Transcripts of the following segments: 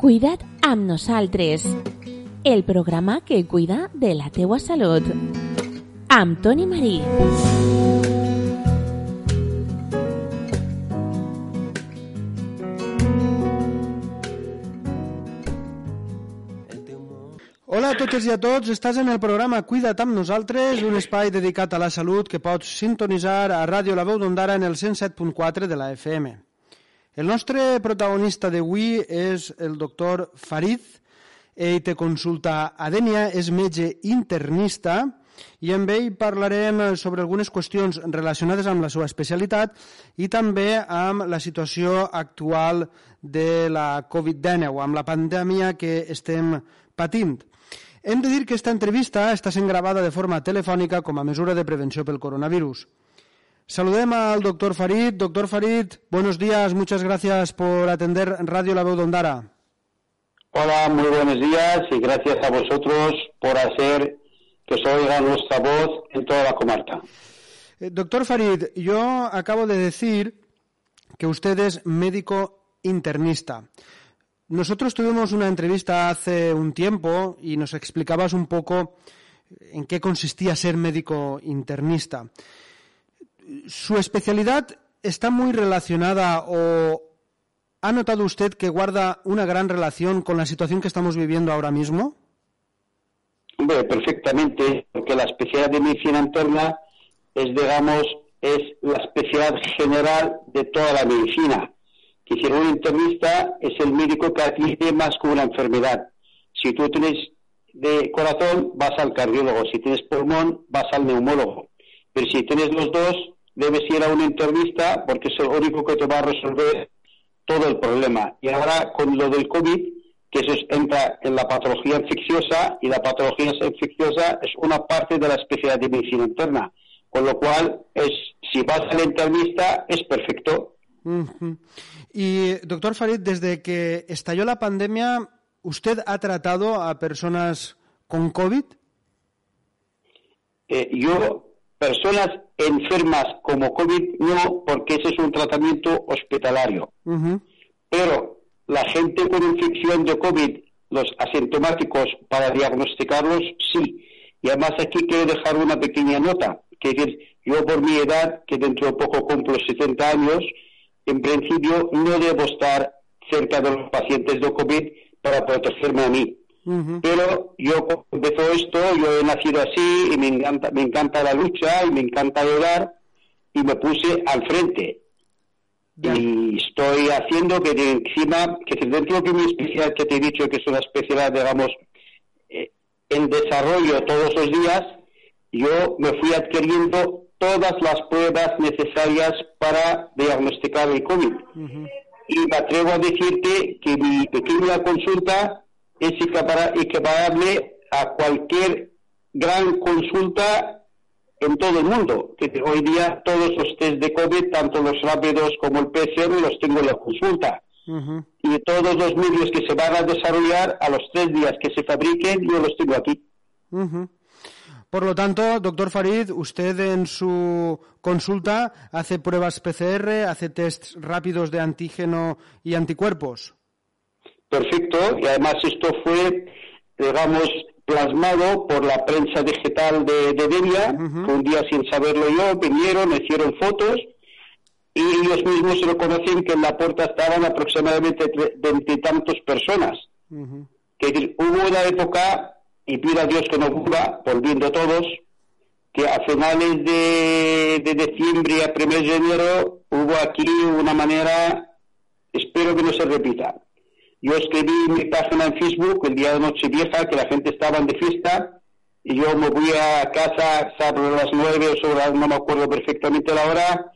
Cuida't amb nosaltres, el programa que cuida de la teua salut. Amb Toni Marí. Hola a totes i a tots, estàs en el programa Cuida't amb nosaltres, un espai dedicat a la salut que pots sintonitzar a Ràdio La Veu d'Ondara en el 107.4 de la FM. El nostre protagonista d'avui és el doctor Farid, ell té consulta a Dènia, és metge internista i amb ell parlarem sobre algunes qüestions relacionades amb la seva especialitat i també amb la situació actual de la Covid-19, amb la pandèmia que estem patint. Hem de dir que esta entrevista està sent gravada de forma telefònica com a mesura de prevenció pel coronavirus. Saludem al doctor Farid. Doctor Farid, buenos días, muchas gracias por atender Radio La Veu d'Ondara. Hola, muy buenos días y gracias a vosotros por hacer que se oiga nuestra voz en toda la comarca. Eh, doctor Farid, yo acabo de decir que usted es médico internista. Nosotros tuvimos una entrevista hace un tiempo y nos explicabas un poco en qué consistía ser médico internista. ¿Su especialidad está muy relacionada o ha notado usted que guarda una gran relación con la situación que estamos viviendo ahora mismo? Hombre, perfectamente, porque la especialidad de medicina interna es, digamos, es la especialidad general de toda la medicina. Que si un internista es el médico que atiende más que una enfermedad. Si tú tienes de corazón, vas al cardiólogo. Si tienes pulmón, vas al neumólogo. Pero si tienes los dos, debes ir a un internista porque es el único que te va a resolver todo el problema. Y ahora con lo del COVID, que eso entra en la patología infecciosa y la patología infecciosa es una parte de la especialidad de medicina interna. Con lo cual, es si vas al internista, es perfecto. Uh -huh. Y, doctor Farid, desde que estalló la pandemia, ¿usted ha tratado a personas con COVID? Eh, yo, personas enfermas como COVID, no, porque ese es un tratamiento hospitalario. Uh -huh. Pero la gente con infección de COVID, los asintomáticos, para diagnosticarlos, sí. Y además aquí quiero dejar una pequeña nota, que es yo por mi edad, que dentro de poco cumplo 70 años, en principio no debo estar cerca de los pacientes de COVID para protegerme a mí. Uh -huh. Pero yo empezó esto, yo he nacido así y me encanta, me encanta la lucha y me encanta ayudar y me puse al frente. Y estoy haciendo que de encima, que dentro de mi especialidad que te he dicho que es una especialidad, digamos, eh, en desarrollo todos los días, yo me fui adquiriendo todas las pruebas necesarias para diagnosticar el COVID. Uh -huh. Y me atrevo a decirte que mi pequeña consulta es equipara- equiparable a cualquier gran consulta en todo el mundo. Que hoy día todos los test de COVID, tanto los rápidos como el PCR, los tengo en la consulta. Uh -huh. Y todos los medios que se van a desarrollar a los tres días que se fabriquen, yo los tengo aquí. Uh -huh. Por lo tanto, doctor Farid, usted en su consulta hace pruebas PCR, hace tests rápidos de antígeno y anticuerpos. Perfecto, y además esto fue, digamos, plasmado por la prensa digital de, de que un día sin saberlo yo, vinieron, hicieron fotos, y ellos mismos reconocen que en la puerta estaban aproximadamente veintitantos personas. Uh -huh. Que hubo una época, y pido a Dios que no vuelva, volviendo todos, que a finales de, de diciembre y a primeros de enero hubo aquí una manera, espero que no se repita. Yo escribí mi página en Facebook el día de Nochevieja que la gente estaba de fiesta y yo me voy a casa sobre las nueve o sobre las- no me acuerdo perfectamente la hora,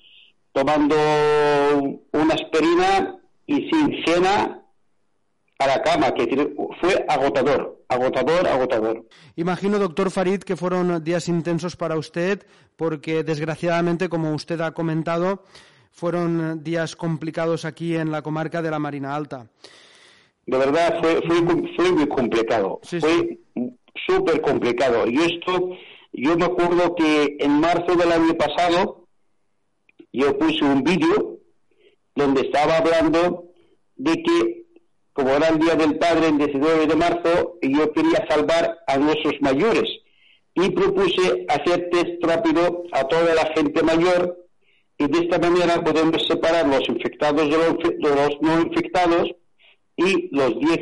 tomando una aspirina y sin cena a la cama, que fue agotador, agotador, agotador. Imagino, doctor Farid, que fueron días intensos para usted, porque desgraciadamente, como usted ha comentado, fueron días complicados aquí en la comarca de la Marina Alta. De verdad fue, fue, fue muy complicado, Sí, fue súper complicado. Y esto, yo me acuerdo que en marzo del año pasado yo puse un vídeo donde estaba hablando de que como era el Día del Padre el 19 de marzo, yo quería salvar a nuestros mayores. Y propuse hacer test rápido a toda la gente mayor y de esta manera podemos separar los infectados de los, no infectados y los 10,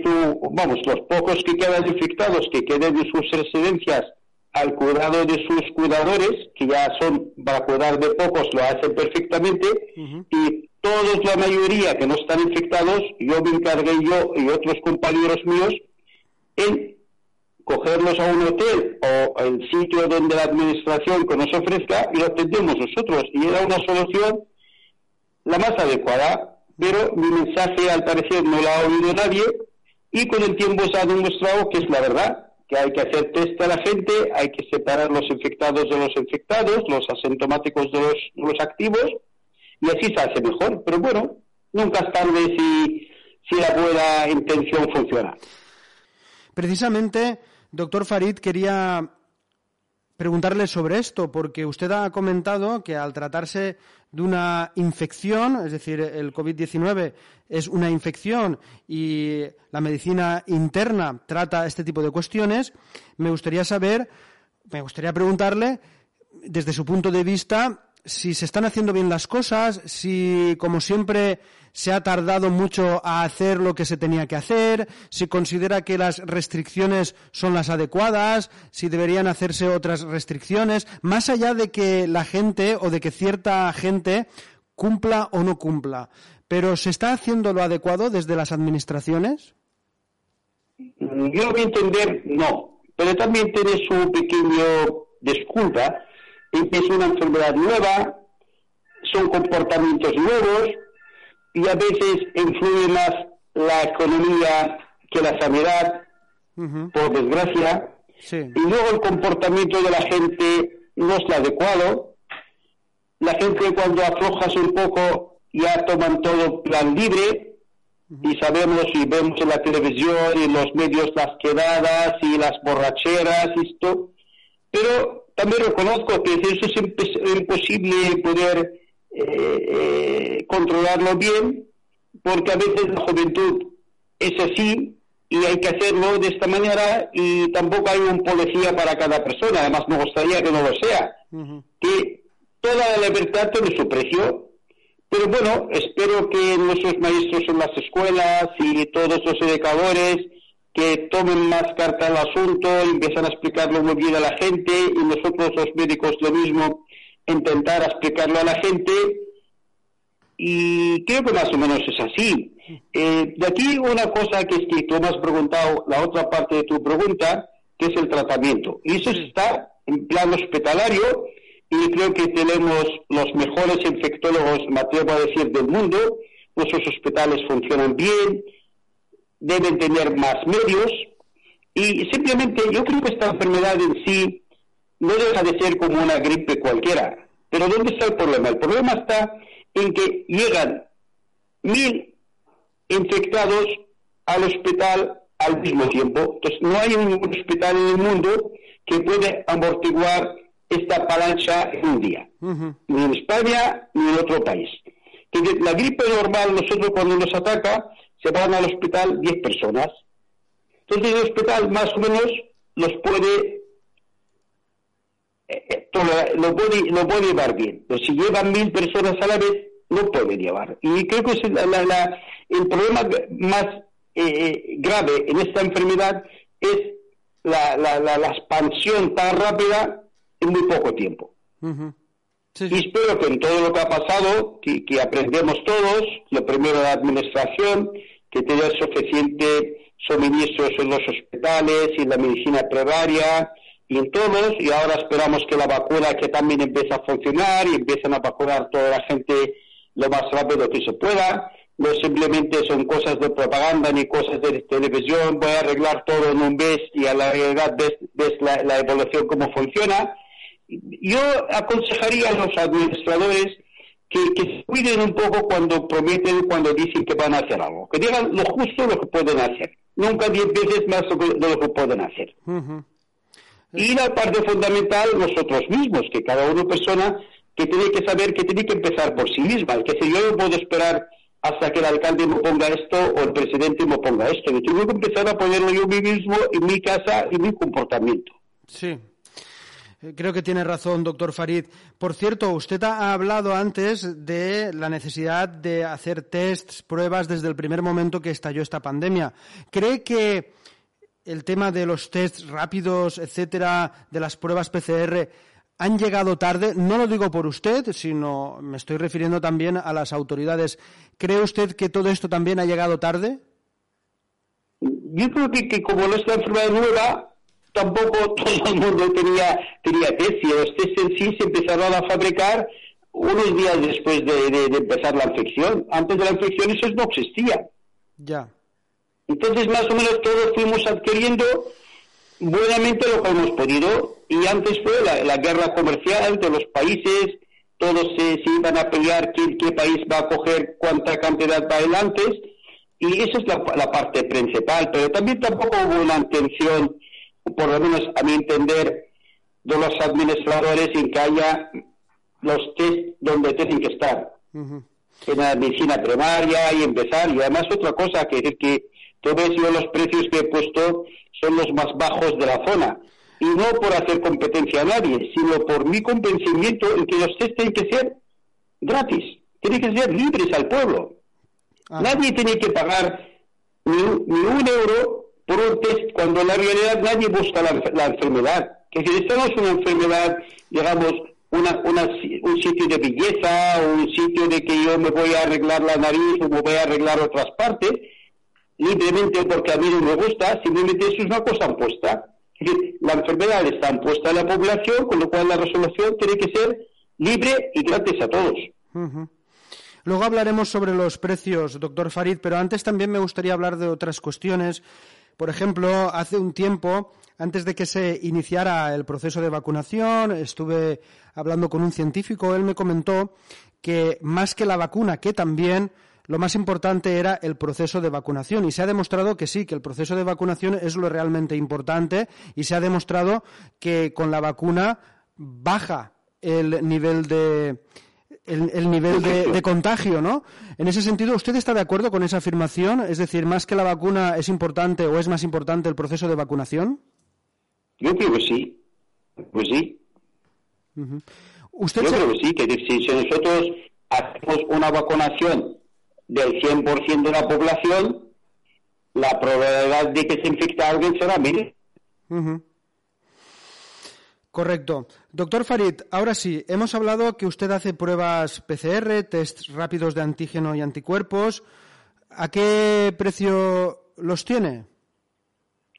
vamos, los pocos que quedan infectados, que queden en sus residencias al cuidado de sus cuidadores, que ya son para cuidar de pocos, lo hacen perfectamente, y todos, la mayoría que no están infectados, yo me encargué yo y otros compañeros míos en cogerlos a un hotel o el sitio donde la administración que nos ofrezca y lo atendemos nosotros. Y era una solución la más adecuada, pero mi mensaje al parecer no lo ha oído nadie y con el tiempo se ha demostrado que es la verdad, que hay que hacer test a la gente, hay que separar los infectados de los infectados, los asintomáticos de los, los activos y así se hace mejor. Pero bueno, nunca es tarde si, si la buena intención funciona. Precisamente Doctor Farid, quería preguntarle sobre esto, porque usted ha comentado que al tratarse de una infección, es decir, el COVID-19 es una infección y la medicina interna trata este tipo de cuestiones, me gustaría saber, me gustaría preguntarle, desde su punto de vista, si se están haciendo bien las cosas, si, como siempre, se ha tardado mucho a hacer lo que se tenía que hacer, si considera que las restricciones son las adecuadas, si deberían hacerse otras restricciones, más allá de que la gente o de que cierta gente cumpla o no cumpla. Pero ¿se está haciendo lo adecuado desde las administraciones? Yo voy a entender, no. Pero también tiene su pequeño disculpa es una enfermedad nueva, son comportamientos nuevos y a veces influye más la economía que la sanidad, por desgracia. Y luego el comportamiento de la gente no es lo adecuado. La gente cuando aflojas un poco ya toman todo plan libre y sabemos y vemos en la televisión y en los medios las quedadas y las borracheras y esto. Pero también reconozco que eso es imposible poder eh, eh, controlarlo bien, porque a veces la juventud es así y hay que hacerlo de esta manera y tampoco hay un policía para cada persona, además me gustaría que no lo sea, que toda la libertad tiene su precio, pero bueno, espero que nuestros maestros en las escuelas y todos los educadores que tomen más carta al asunto, empiezan a explicarlo muy bien a la gente y nosotros los médicos lo mismo, intentar explicarlo a la gente y creo que más o menos es así. Eh, de aquí una cosa que es que tú me has preguntado, la otra parte de tu pregunta, que es el tratamiento. Y eso está en plan hospitalario y creo que tenemos los mejores infectólogos, me atrevo a decir, del mundo. Nuestros hospitales funcionan bien, deben tener más medios y simplemente yo creo que esta enfermedad en sí no deja de ser como una gripe cualquiera. Pero ¿dónde está el problema? El problema está en que llegan mil infectados al hospital al mismo tiempo. Entonces no hay un hospital en el mundo que pueda amortiguar esta avalancha en un día, ni en España ni en otro país. la gripe normal, nosotros cuando nos ataca, se van al hospital 10 personas. Entonces el hospital más o menos los puede, eh, eh, lo, puede, lo puede llevar bien. Pero si llevan mil personas a la vez, no puede llevar. Y creo que es el problema más eh, grave en esta enfermedad es la, la, expansión tan rápida en muy poco tiempo. Y espero que en todo lo que ha pasado, que, que aprendemos todos, lo primero la administración, que tenga suficiente suministros en los hospitales y la medicina primaria y en todos, y ahora esperamos que la vacuna que también empiece a funcionar y empiecen a vacunar toda la gente lo más rápido que se pueda. No simplemente son cosas de propaganda ni cosas de televisión, voy a arreglar todo en un mes y a la realidad ves, la, la evolución cómo funciona. Yo aconsejaría a los administradores que, se cuiden un poco cuando prometen, cuando dicen que van a hacer algo. Que digan lo justo lo que pueden hacer. Nunca diez veces más de lo que pueden hacer. Y la parte fundamental, nosotros mismos, que cada una persona que tiene que saber que tiene que empezar por sí misma. Que si yo no puedo esperar hasta que el alcalde me ponga esto o el presidente me ponga esto. Yo tengo que empezar a ponerlo yo mismo en mi casa y mi comportamiento. Sí, Creo que tiene razón, doctor Farid. Por cierto, usted ha hablado antes de la necesidad de hacer tests, pruebas desde el primer momento que estalló esta pandemia. ¿Cree que el tema de los tests rápidos, etcétera, de las pruebas PCR, han llegado tarde? No lo digo por usted, sino me estoy refiriendo también a las autoridades. ¿Cree usted que todo esto también ha llegado tarde? Yo creo que, que como no es una enfermedad nueva, tampoco todo el mundo tenía, tenía test y los test en sí se empezaron a fabricar unos días después de, de- de empezar la infección. Antes de la infección eso no existía. Ya. Entonces, más o menos todos fuimos adquiriendo buenamente lo que hemos podido. Y antes fue la, la guerra comercial de los países, todos se, se iban a pelear qué, qué país va a coger cuánta cantidad va adelante. Y esa es la, la parte principal. Pero también tampoco hubo una intención, por lo menos a mi entender, de los administradores en que haya los test donde tienen que estar en la medicina primaria y empezar. Y además otra cosa, que decir que tú ves yo los precios que he puesto son los más bajos de la zona. Y no por hacer competencia a nadie, sino por mi convencimiento en que los test tienen que ser gratis, tienen que ser libres al pueblo. Ah, Nadie tiene que pagar ni, ni un euro por un test cuando en la realidad nadie busca la, la enfermedad. Que si esta no es una enfermedad, digamos, una, una un sitio de belleza un sitio de que yo me voy a arreglar la nariz o me voy a arreglar otras partes, libremente porque a mí no me gusta, simplemente eso es una cosa impuesta. La enfermedad está impuesta a la población, con lo cual la resolución tiene que ser libre y gratis a todos. Luego hablaremos sobre los precios, doctor Farid, pero antes también me gustaría hablar de otras cuestiones. Por ejemplo, hace un tiempo, antes de que se iniciara el proceso de vacunación, estuve hablando con un científico. Él me comentó que más que la vacuna, que también lo más importante era el proceso de vacunación. Y se ha demostrado que sí, que el proceso de vacunación es lo realmente importante y se ha demostrado que con la vacuna baja el nivel de, el, el nivel de, de contagio, ¿no? En ese sentido, ¿usted está de acuerdo con esa afirmación? Es decir, más que la vacuna es importante o es más importante el proceso de vacunación. Yo creo que sí. Pues sí. Usted Yo se- creo que sí, que si, si nosotros hacemos una vacunación del 100% de la población, la probabilidad de que se infecte a alguien será mínima. Ujú. Correcto. Doctor Farid, ahora sí, hemos hablado que usted hace pruebas PCR, test rápidos de antígeno y anticuerpos. ¿A qué precio los tiene?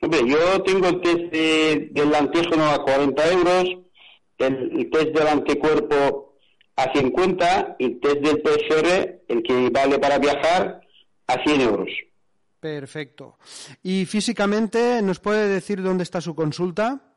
Hombre, yo tengo el test de- del antígeno a 40 euros, el, el test del anticuerpo a 50 y el test del PCR, el que vale para viajar, a 100 euros. Perfecto. ¿Y físicamente nos puede decir dónde está su consulta?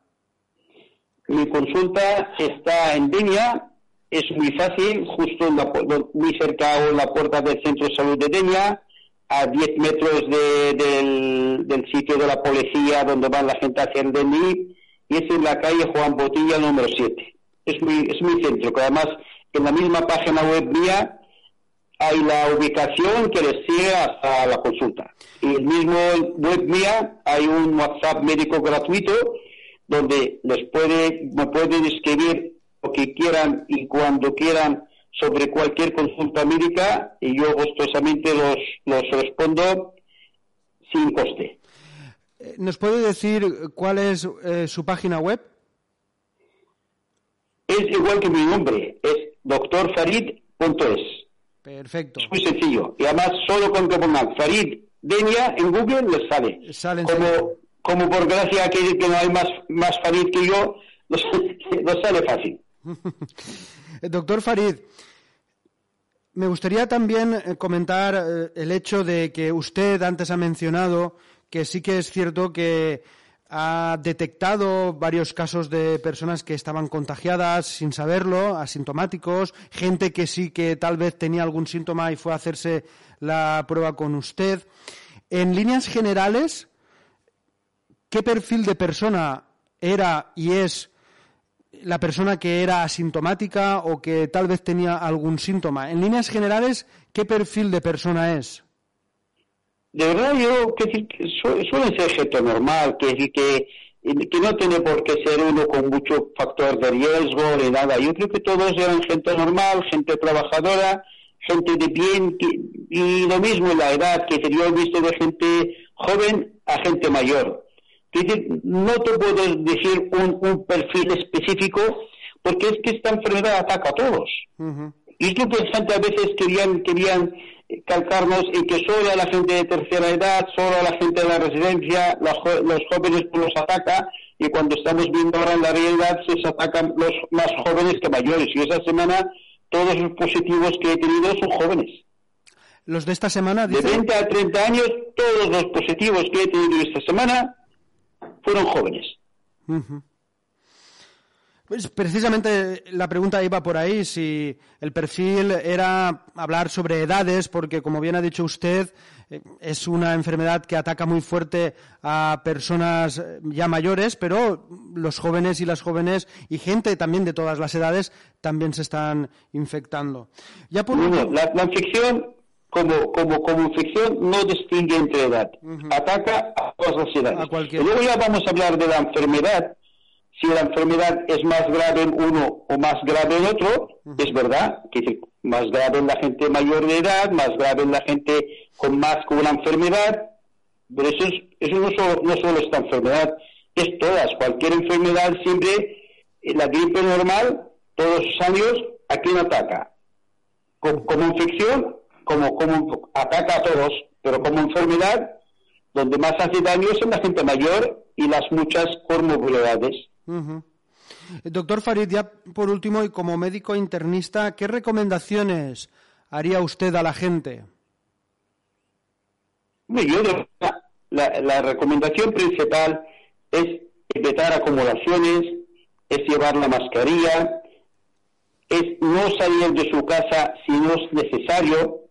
Mi consulta está en Denia, es muy fácil, justo en la muy cerca o en la puerta del Centro de Salud de Denia, a 10 metros de- del, del sitio de la policía donde van la gente a hacer DNI, y es en la calle Juan Botilla número 7. Es muy, es muy céntrico, además en la misma página web mía hay la ubicación que les sigue hasta la consulta. Y el mismo web mía hay un WhatsApp médico gratuito donde les puede, me pueden escribir lo que quieran y cuando quieran sobre cualquier consulta médica y yo gustosamente los, los respondo sin coste. Eh, ¿Nos puede decir cuál es eh, su página web? Es igual que mi nombre, es doctorfarid.es. Perfecto. Es muy sencillo. Y además, solo con que pongan Farid Denia en Google les sale. Como. Como por gracia que, no hay más, más Farid que yo, nos, nos sale fácil. Doctor Farid, me gustaría también eh, comentar eh, el hecho de que usted antes ha mencionado que sí que es cierto que ha detectado varios casos de personas que estaban contagiadas sin saberlo, asintomáticos, gente que sí que tal vez tenía algún síntoma y fue a hacerse la prueba con usted. En líneas generales, ¿qué perfil de persona era y es la persona que era asintomática o que tal vez tenía algún síntoma. En líneas generales, ¿qué perfil de persona es? De verdad, yo que, suele ser gente normal, que, que, que no tiene por qué ser uno con mucho factor de riesgo ni nada. Yo creo que todos eran gente normal, gente trabajadora, gente de bien, y lo mismo en la edad, que yo he visto de gente joven a gente mayor no te puedo decir un, perfil específico porque es que esta enfermedad ataca a todos. Y es lo que a veces querían, querían calcarnos en que solo a la gente de tercera edad, solo a la gente de la residencia, los, jóvenes los ataca y cuando estamos viendo ahora en la realidad se atacan los más jóvenes que mayores. Y esa semana todos los positivos que he tenido son jóvenes. Los de esta semana, De 20 a 30 años, todos los positivos que he tenido esta semana fueron jóvenes. Pues precisamente la pregunta iba por ahí, si el perfil era hablar sobre edades, porque como bien ha dicho usted, eh, es una enfermedad que ataca muy fuerte a personas eh, ya mayores, pero los jóvenes y las jóvenes y gente también de todas las edades también se están infectando. Ya por la, la, infección como, como, como infección no distingue entre edad. Ataca a todas las edades. luego ya vamos a hablar de la enfermedad. Si la enfermedad es más grave en uno o más grave en otro, es verdad que más grave en la gente mayor de edad, más grave en la gente con más con una enfermedad. Pero eso, eso no, solo, no solo esta enfermedad, es todas. Cualquier enfermedad siempre, la gripe normal, todos los años, ¿a quién ataca? como infección como, como ataca a todos, pero como enfermedad, donde más hace daño es en la gente mayor y las muchas comorbilidades. Doctor Farid, ya por último, y como médico internista, ¿qué recomendaciones haría usted a la gente? Yo, la, la recomendación principal es evitar acumulaciones, es llevar la mascarilla, es no salir de su casa si no es necesario,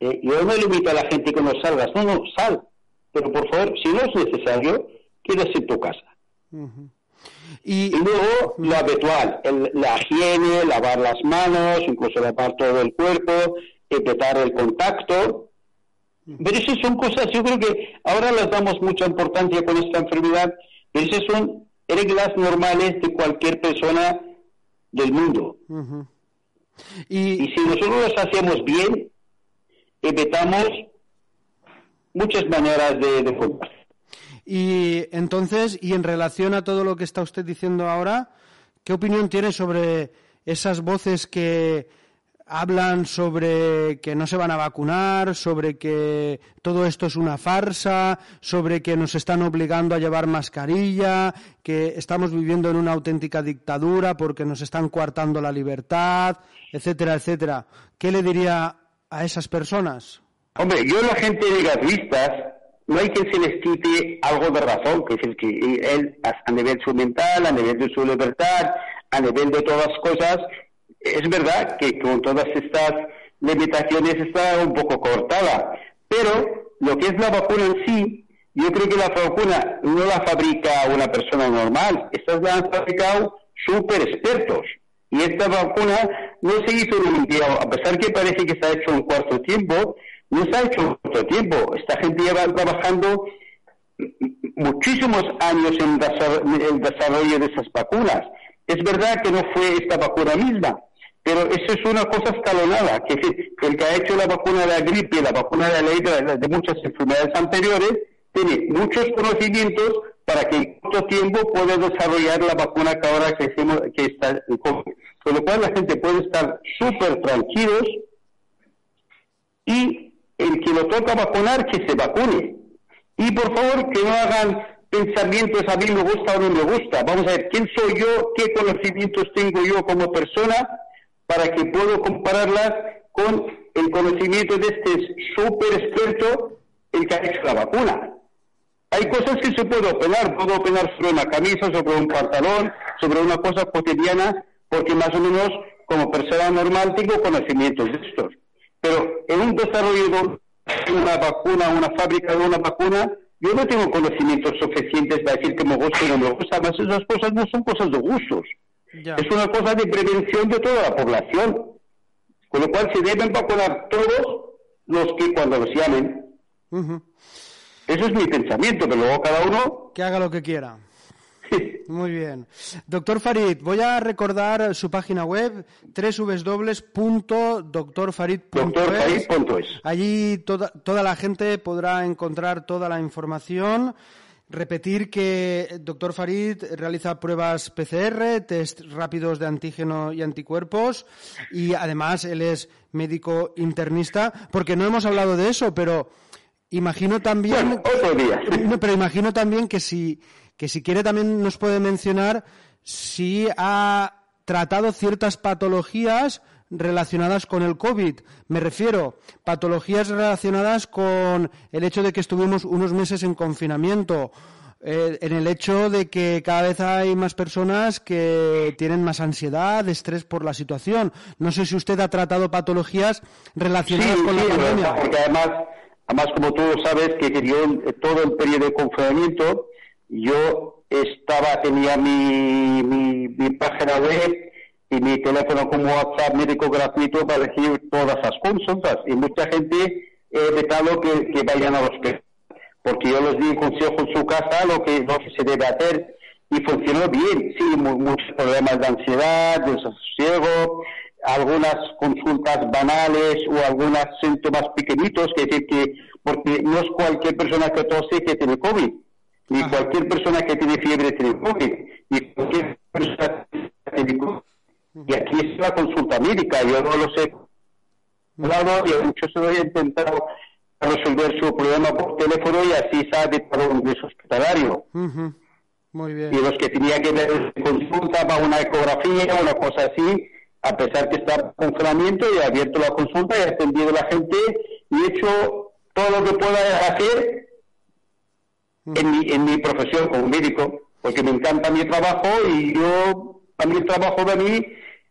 eh, yo no limito a la gente que no salgas, no, no, sal, pero por favor, si no es necesario, quédate en tu casa. y, luego lo habitual, la higiene, lavar las manos, incluso lavar todo el cuerpo, evitar el contacto. Pero esas son cosas, yo creo que ahora les damos mucha importancia con esta enfermedad, pero esas son reglas normales de cualquier persona del mundo. y, y, si nosotros las hacemos bien, evitamos muchas maneras de, de Y entonces, y en relación a todo lo que está usted diciendo ahora, ¿qué opinión tiene sobre esas voces que hablan sobre que no se van a vacunar, sobre que todo esto es una farsa, sobre que nos están obligando a llevar mascarilla, que estamos viviendo en una auténtica dictadura porque nos están coartando la libertad, etcétera, etcétera. ¿Qué le diría a esas personas? Hombre, yo la gente negativista no hay que se les quite algo de razón, que es el que él a nivel su mental, a nivel de su libertad, a nivel de todas las cosas, es verdad que con todas estas limitaciones está un poco cortada, pero lo que es la vacuna en sí, yo creo que la vacuna no la fabrica una persona normal, estas la han fabricado super expertos. Y esta vacuna no se hizo en un día, a pesar que parece que se ha hecho en cuarto tiempo, no se ha hecho en cuarto tiempo. Esta gente lleva trabajando muchísimos años en el desarrollo de esas vacunas. Es verdad que no fue esta vacuna misma, pero eso es una cosa escalonada, que el que ha hecho la vacuna de la gripe, la vacuna de la lepra, de muchas enfermedades anteriores, tiene muchos conocimientos para que en corto tiempo pueda desarrollar la vacuna que ahora que, que está con lo cual la gente puede estar súper tranquilos y el que lo toca vacunar, que se vacune. Y por favor, que no hagan pensamientos a mí me gusta o no me gusta. Vamos a ver, ¿quién soy yo? ¿Qué conocimientos tengo yo como persona para que puedo compararlas con el conocimiento de este súper experto, el que ha hecho la vacuna? Hay cosas que se puede opinar, puedo opinar sobre una camisa, sobre un pantalón, sobre una cosa cotidiana, porque más o menos como persona normal tengo conocimientos de estos. Pero en un desarrollo de una vacuna, una fábrica de una vacuna, yo no tengo conocimientos suficientes para decir que me gusta o no me gusta, además esas cosas no son cosas de gustos. Es una cosa de prevención de toda la población. Con lo cual se deben vacunar todos los que cuando los llamen. Eso es mi pensamiento, pero luego cada uno... Que haga lo que quiera. Muy bien. Doctor Farid, voy a recordar su página web www.doctorfarid.es. Allí toda, toda la gente podrá encontrar toda la información. Repetir que Doctor Farid realiza pruebas PCR, test rápidos de antígeno y anticuerpos y además él es médico internista, porque no hemos hablado de eso, pero imagino también pero imagino también que si que si quiere también nos puede mencionar si ha tratado ciertas patologías relacionadas con el COVID. Me refiero, patologías relacionadas con el hecho de que estuvimos unos meses en confinamiento, eh, en el hecho de que cada vez hay más personas que tienen más ansiedad, estrés por la situación. No sé si usted ha tratado patologías relacionadas con la pandemia. Porque además, además, como tú sabes, que yo todo el periodo de confinamiento yo estaba, tenía mi, mi, página web y mi teléfono como WhatsApp médico gratuito para recibir todas las consultas. Y mucha gente he vetado que, que vayan a los hospital porque yo les di consejo en su casa lo que, lo que se debe hacer y funcionó bien, sí, muchos problemas de ansiedad, de desasosiego, algunas consultas banales o algunos síntomas pequeñitos, que decir que, porque no es cualquier persona que tose que tiene COVID ni cualquier persona que tiene fiebre tiene COVID, ni cualquier persona que tiene COVID. Y aquí es la consulta médica, yo no lo sé. Claro, y muchos han intentado resolver su problema por teléfono y así se ha dictado un ingreso hospitalario. Muy bien. Y los que tenían que ver consulta para una ecografía una cosa así, a pesar que está en confinamiento, y abierto la consulta y ha atendido a la gente y he hecho todo lo que pueda hacer en mi, en mi profesión como médico, porque me encanta mi trabajo y yo, a mí el trabajo de mí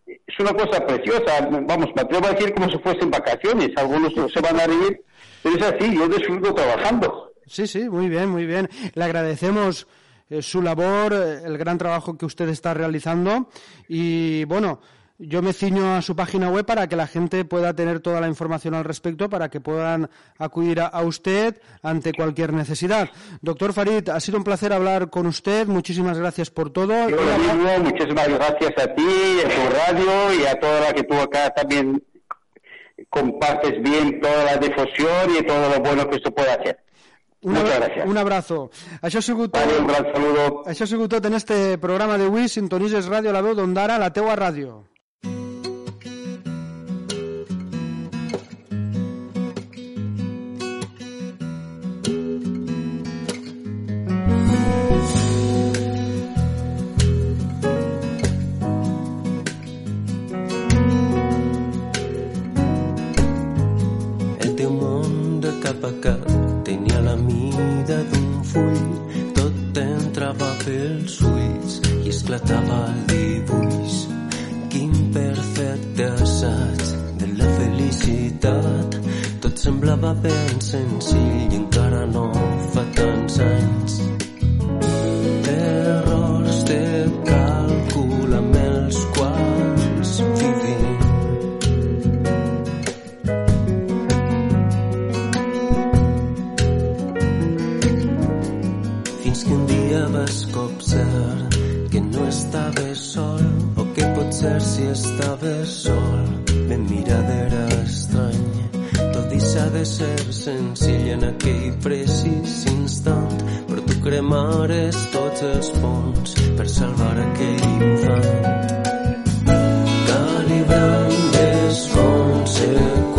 es una cosa preciosa. Vamos, me atrevo a decir como si fuesen vacaciones. Algunos se van a reír, pero es así, yo disfruto trabajando. Sí, sí, muy bien, muy bien. Le agradecemos eh, su labor, eh, el gran trabajo que usted está realizando y, bueno, yo me ciño a su página web para que la gente pueda tener toda la información al respecto, para que puedan acudir a, usted ante cualquier necesidad. Doctor Farid, ha sido un placer hablar con usted. Muchísimas gracias por todo. Yo lo mismo, muchísimas gracias a ti, a tu radio y a toda la que tú acá también compartes bien toda la difusión y todo lo bueno que esto puede hacer. Muchas gracias. Un abrazo. Això ha sigut tot, un gran saludo. Això ha sigut tot en este programa d'avui. Sintonises Ràdio La Veu d'Ondara, la teua ràdio. Esclatava el dibuix. Quin perfecte assaig de la felicitat. Tot semblava ben senzill i encara no que dia vas copsar estaves sol o que potser si estaves sol. Me miradera estrany tot s'ha de ser senzill en aquell precís instant però tu cremares tots els ponts per salvar aquell infant. Calibrant les conseqüències